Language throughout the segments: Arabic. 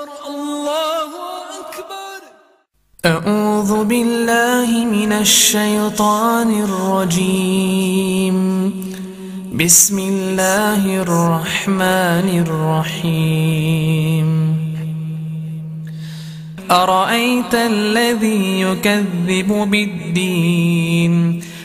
أكبر الله أكبر. أعوذ بالله من الشيطان الرجيم. بسم الله الرحمن الرحيم. أرأيت الذي يكذب بالدين؟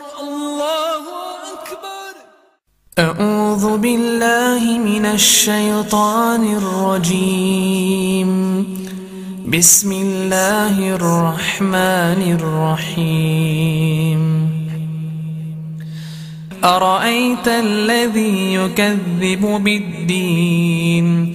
أكبر الله أكبر. أعوذ بالله من الشيطان الرجيم. بسم الله الرحمن الرحيم. أرأيت الذي يكذب بالدين؟